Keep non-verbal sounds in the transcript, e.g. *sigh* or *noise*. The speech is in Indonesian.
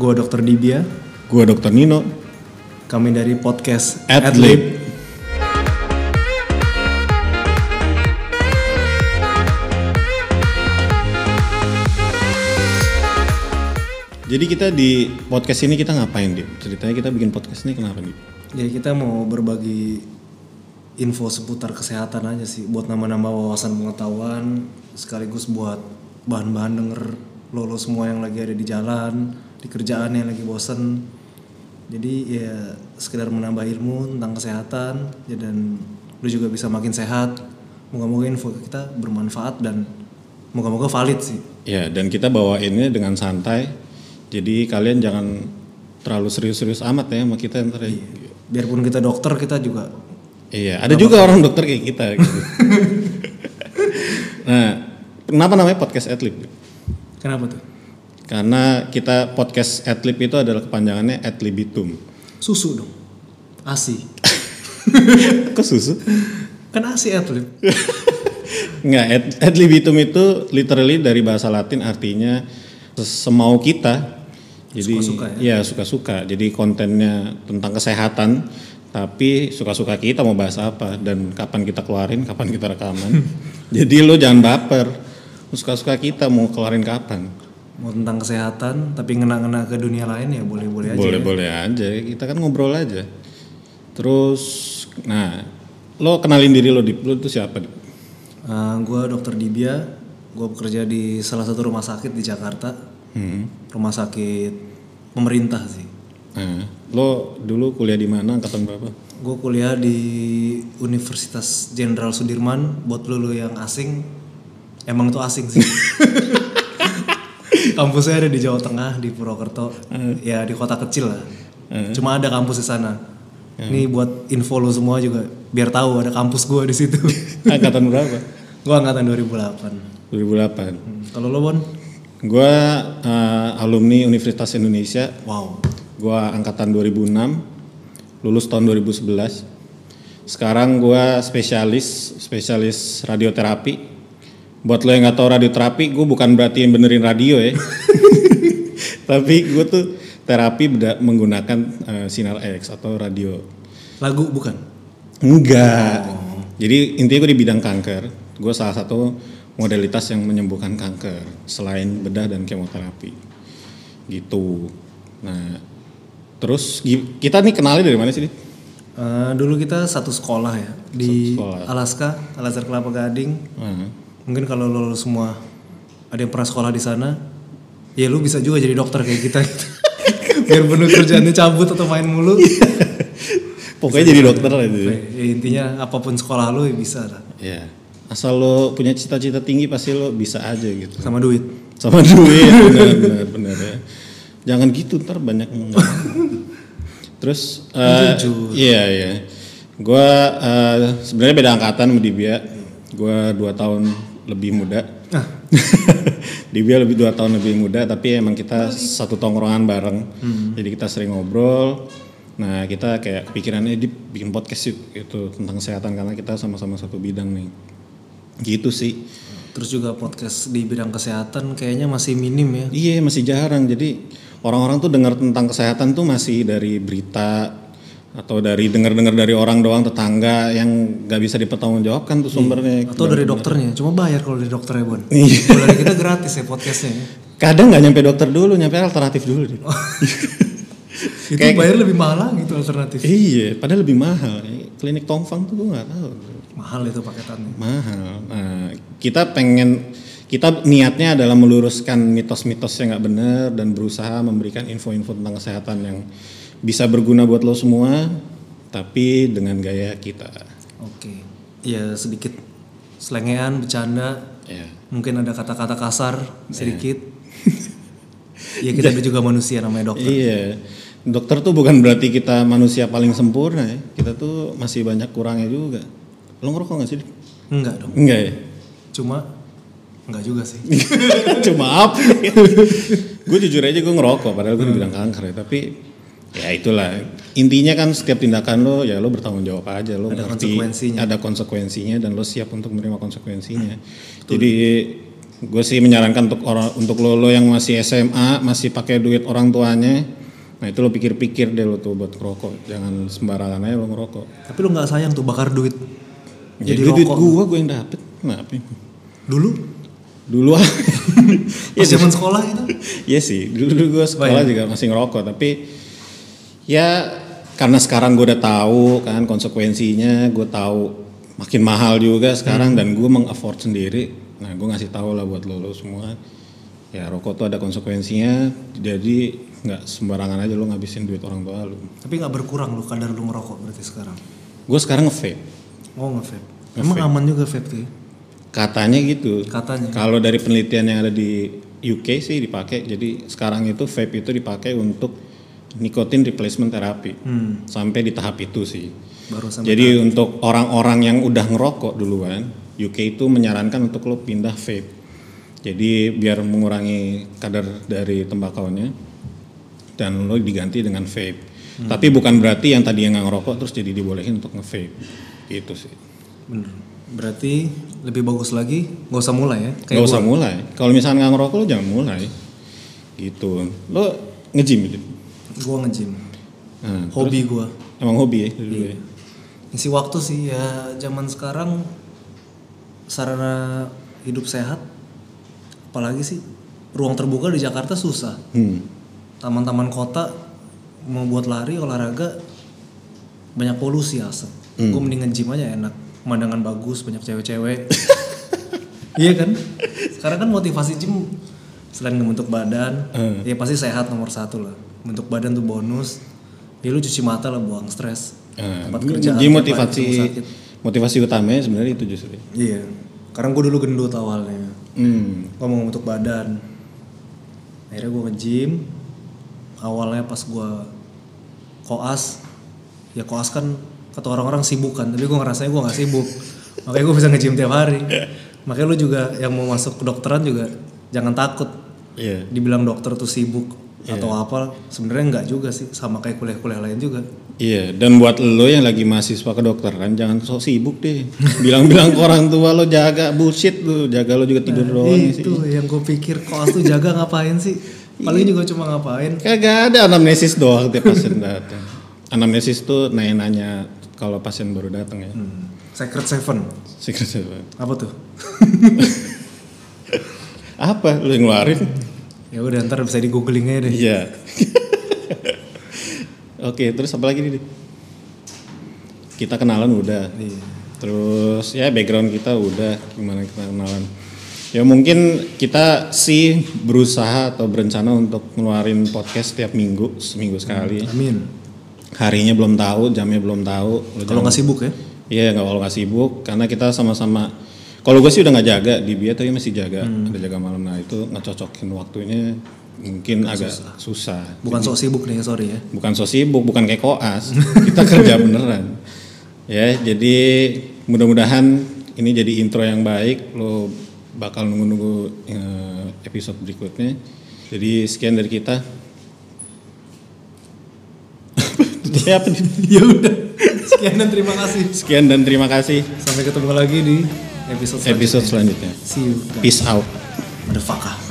Gua Dokter Dibia, Gua Dokter Nino. kami dari podcast Adlib. Jadi kita di podcast ini kita ngapain, Dip? Ceritanya kita bikin podcast ini kenapa, Dip? Jadi kita mau berbagi info seputar kesehatan aja sih, buat nambah-nambah wawasan pengetahuan, sekaligus buat bahan-bahan denger lo lo semua yang lagi ada di jalan, di kerjaan yang lagi bosen. Jadi ya sekedar menambah ilmu tentang kesehatan, ya dan lu juga bisa makin sehat. Moga-moga info kita bermanfaat dan moga-moga valid sih. Ya, dan kita bawainnya dengan santai. Jadi kalian jangan terlalu serius-serius amat ya sama kita ntar ya. Biarpun kita dokter, kita juga Iya, ada juga orang dokter kayak kita. Gitu. *laughs* nah, kenapa namanya podcast Adlib? kenapa tuh? Karena kita podcast Adlib itu adalah kepanjangannya Adlibitum. Susu dong. ASI. *laughs* Kok susu? Kan ASI atlet. Enggak, *laughs* ad, adlibitum itu literally dari bahasa Latin artinya semau kita. Jadi Suka-suka ya suka-suka. Jadi kontennya tentang kesehatan, tapi suka-suka kita mau bahas apa dan kapan kita keluarin, kapan kita rekaman. *laughs* Jadi lo jangan baper. Suka-suka kita mau keluarin kapan. Mau tentang kesehatan, tapi ngena-ngena ke dunia lain ya boleh-boleh aja. Boleh-boleh aja. Kita kan ngobrol aja. Terus nah, lo kenalin diri lo di lo itu siapa? Dip? gue dokter Dibia, gue bekerja di salah satu rumah sakit di Jakarta. Hmm. Rumah sakit pemerintah sih. Nah, lo dulu kuliah di mana angkatan berapa? Gue kuliah di Universitas Jenderal Sudirman. Buat lo lo yang asing, emang itu asing sih. *laughs* Kampusnya ada di Jawa Tengah, di Purwokerto. Ya di kota kecil lah. Cuma ada kampus di sana. Ini buat info lo semua juga, biar tahu ada kampus gue di situ. *laughs* Angkatan berapa? gue angkatan 2008. 2008. Hmm, Kalau lo Bon? Gua eh, alumni Universitas Indonesia. Wow. Gua angkatan 2006. Lulus tahun 2011. Sekarang gua spesialis spesialis radioterapi. Buat lo yang nggak tahu radioterapi, gue bukan berarti benerin radio ya. *laughs* Tapi gue tuh terapi beda- menggunakan eh, sinar X atau radio. Lagu bukan? Enggak. Jadi intinya gue di bidang kanker. Gue salah satu modalitas yang menyembuhkan kanker selain bedah dan kemoterapi. Gitu. Nah, terus kita nih kenalnya dari mana sih? Eh, dulu kita satu sekolah ya di sekolah. Alaska, Al Azhar Kelapa Gading. Nah, Mungkin kalau lo semua ada yang pernah sekolah di sana, ya lu bisa juga jadi dokter kayak kita. gitu. *laughs* Biar penuh kerjaannya cabut atau main mulu. pokoknya jadi dokter aja. Ya, intinya apa pun sekolah lu ya bisa lah. Ya. Asal lo punya cita-cita tinggi pasti lo bisa aja gitu. Sama duit. Sama duit, benar, benar, benar ya. Jangan gitu ntar banyak yang. Terus, eh, iya iya. Gue sebenarnya beda angkatan sama Dibia. Gue dua tahun lebih muda. Ah. *laughs* Dibia lebih dua tahun lebih muda, tapi emang kita satu tongkrongan bareng. Jadi kita sering ngobrol. Nah kita kayak pikirannya di bikin podcast gitu tentang kesehatan karena kita sama-sama satu bidang nih. Gitu sih. Terus juga podcast di bidang kesehatan kayaknya masih minim ya. Iya masih jarang. Jadi orang-orang tuh dengar tentang kesehatan tuh masih dari berita atau dari dengar-dengar dari orang doang tetangga yang nggak bisa dipertanggungjawabkan tuh sumbernya. Atau dari dokternya, cuma bayar kalau dari dokternya Bon. Iya. Kalau dari kita gratis ya podcastnya. ya. Kadang nggak nyampe dokter dulu, nyampe alternatif dulu. Dit. *laughs* Itu bayar lebih mahal gitu alternatif. iya, padahal lebih mahal. Klinik Tongfang tuh gue nggak tahu. Mahal itu paketannya. Mahal. Nah, kita pengen kita niatnya adalah meluruskan mitos-mitos yang nggak benar dan berusaha memberikan info-info tentang kesehatan yang bisa berguna buat lo semua, tapi dengan gaya kita. Oke. Ya sedikit selengean, bercanda. Ya. Mungkin ada kata-kata kasar sedikit. *laughs* ya kita juga manusia namanya dokter. Iya. Dokter tuh bukan berarti kita manusia paling sempurna ya. Kita tuh masih banyak kurangnya juga. Lo ngerokok gak sih? Enggak dong. Enggak ya? Cuma enggak juga sih. *laughs* Cuma apa? gue jujur aja gue ngerokok padahal gue dibilang kanker ya. Tapi ya itulah. Intinya kan setiap tindakan lo ya lo bertanggung jawab aja. Lo Ada ngerti konsekuensinya. ada konsekuensinya dan lo siap untuk menerima konsekuensinya. Jadi gue sih menyarankan untuk orang untuk lo, lo yang masih SMA masih pakai duit orang tuanya nah itu lo pikir-pikir deh lo tuh buat ngerokok jangan sembarangan aja lo ngerokok Tapi lu nggak sayang tuh bakar duit. jadi Jadi duit gue gue yang dapet kenapa Dulu dulu ah *laughs* pas zaman sekolah itu. Iya sih, dulu gue sekolah juga masih ngerokok, tapi ya karena sekarang gue udah tahu kan konsekuensinya, gue tahu makin mahal juga sekarang dan gue mengafford sendiri. Nah, gue ngasih tahu lah buat lo, lo semua. Ya rokok tuh ada konsekuensinya, jadi nggak sembarangan aja lo ngabisin duit orang tua lo. Tapi nggak berkurang lu kadar lu ngerokok berarti sekarang. Gue sekarang nge-vape, Oh nge-vape. Emang aman juga vape tuh ya? Katanya gitu. Katanya. Kalau dari penelitian yang ada di UK sih dipakai, jadi sekarang itu vape itu dipakai untuk nikotin replacement terapi. Hmm. Sampai di tahap itu sih. Baru sampai Jadi untuk orang-orang yang udah ngerokok duluan, UK itu menyarankan untuk lo pindah vape. Jadi biar mengurangi kadar dari tembakaunya dan lo diganti dengan vape. Hmm. Tapi bukan berarti yang tadi yang nggak ngerokok terus jadi dibolehin untuk nge-vape. Gitu sih. Bener. Berarti lebih bagus lagi nggak usah mulai ya? Gak usah mulai. Kalau misalnya nggak ngerokok lo jangan mulai. Gitu. Lo nge-gym gitu. Gua nge-gym. Nah, Hobi gua. emang hobi ya dulu Iya. ya. Isi waktu sih ya zaman sekarang sarana hidup sehat apalagi sih ruang terbuka di Jakarta susah. Hmm. Taman-taman kota mau buat lari olahraga banyak polusi asap. Gue mending nge-gym aja enak. Pemandangan bagus, banyak cewek-cewek. *laughs* iya kan? Sekarang kan motivasi gym selain ngebentuk badan, ya pasti sehat nomor satu lah. Bentuk badan tuh bonus. Ya lu cuci mata lah buang stres. Nah, Tempat jadi motivasi motivasi utamanya sebenarnya itu justru. Iya. Karena gue dulu gendut awalnya. Hmm. Gue mau bentuk badan. Akhirnya gue nge-gym. Awalnya pas gue koas. Ya koas kan kata orang-orang sibuk kan. Tapi gue ngerasanya gue gak sibuk. Makanya gue bisa nge-gym tiap hari. Makanya lu juga yang mau masuk kedokteran juga jangan takut. Iya. Dibilang dokter tuh sibuk atau apa. Sebenarnya enggak juga sih. Sama kayak kuliah-kuliah lain juga. Iya, dan buat lo yang lagi mahasiswa kedokteran jangan sok sibuk deh. Bilang-bilang ke orang tua lo jaga bullshit lo, jaga lo juga tidur doang sih. Itu yang gue pikir koas tuh jaga ngapain sih? Paling juga cuma ngapain. Kagak ada anamnesis doang tiap pasien datang. Anamnesis tuh nanya-nanya kalau pasien baru datang ya. Hmm. Secret Seven. Secret Seven. Apa tuh? *laughs* Apa lo yang ngeluarin? Ya udah ntar bisa di googling aja deh. Iya. *laughs* Oke, terus apa lagi nih? Kita kenalan udah. Iya. Terus ya background kita udah gimana kita kenalan. Ya mungkin kita sih berusaha atau berencana untuk ngeluarin podcast setiap minggu, seminggu sekali. Amin. Harinya belum tahu, jamnya belum tahu. Kalau nggak sibuk ya? Iya nggak kalau nggak sibuk karena kita sama-sama. Kalau gue sih udah nggak jaga di Bia tapi masih jaga, ada jaga malam. Nah itu ngecocokin waktunya mungkin agak susah. Bukan sok sibuk nih, sorry ya. Bukan so sibuk, bukan kayak koas. *laughs* kita kerja beneran. Ya jadi mudah-mudahan ini jadi intro yang baik. Lo bakal nunggu-nunggu eh, episode berikutnya. Jadi sekian dari kita. Ya, *laughs* ya udah. Sekian dan terima kasih. Sekian dan terima kasih. Sampai ketemu lagi di episode selanjutnya. Episode selanjutnya. See you. Peace out. Motherfucker.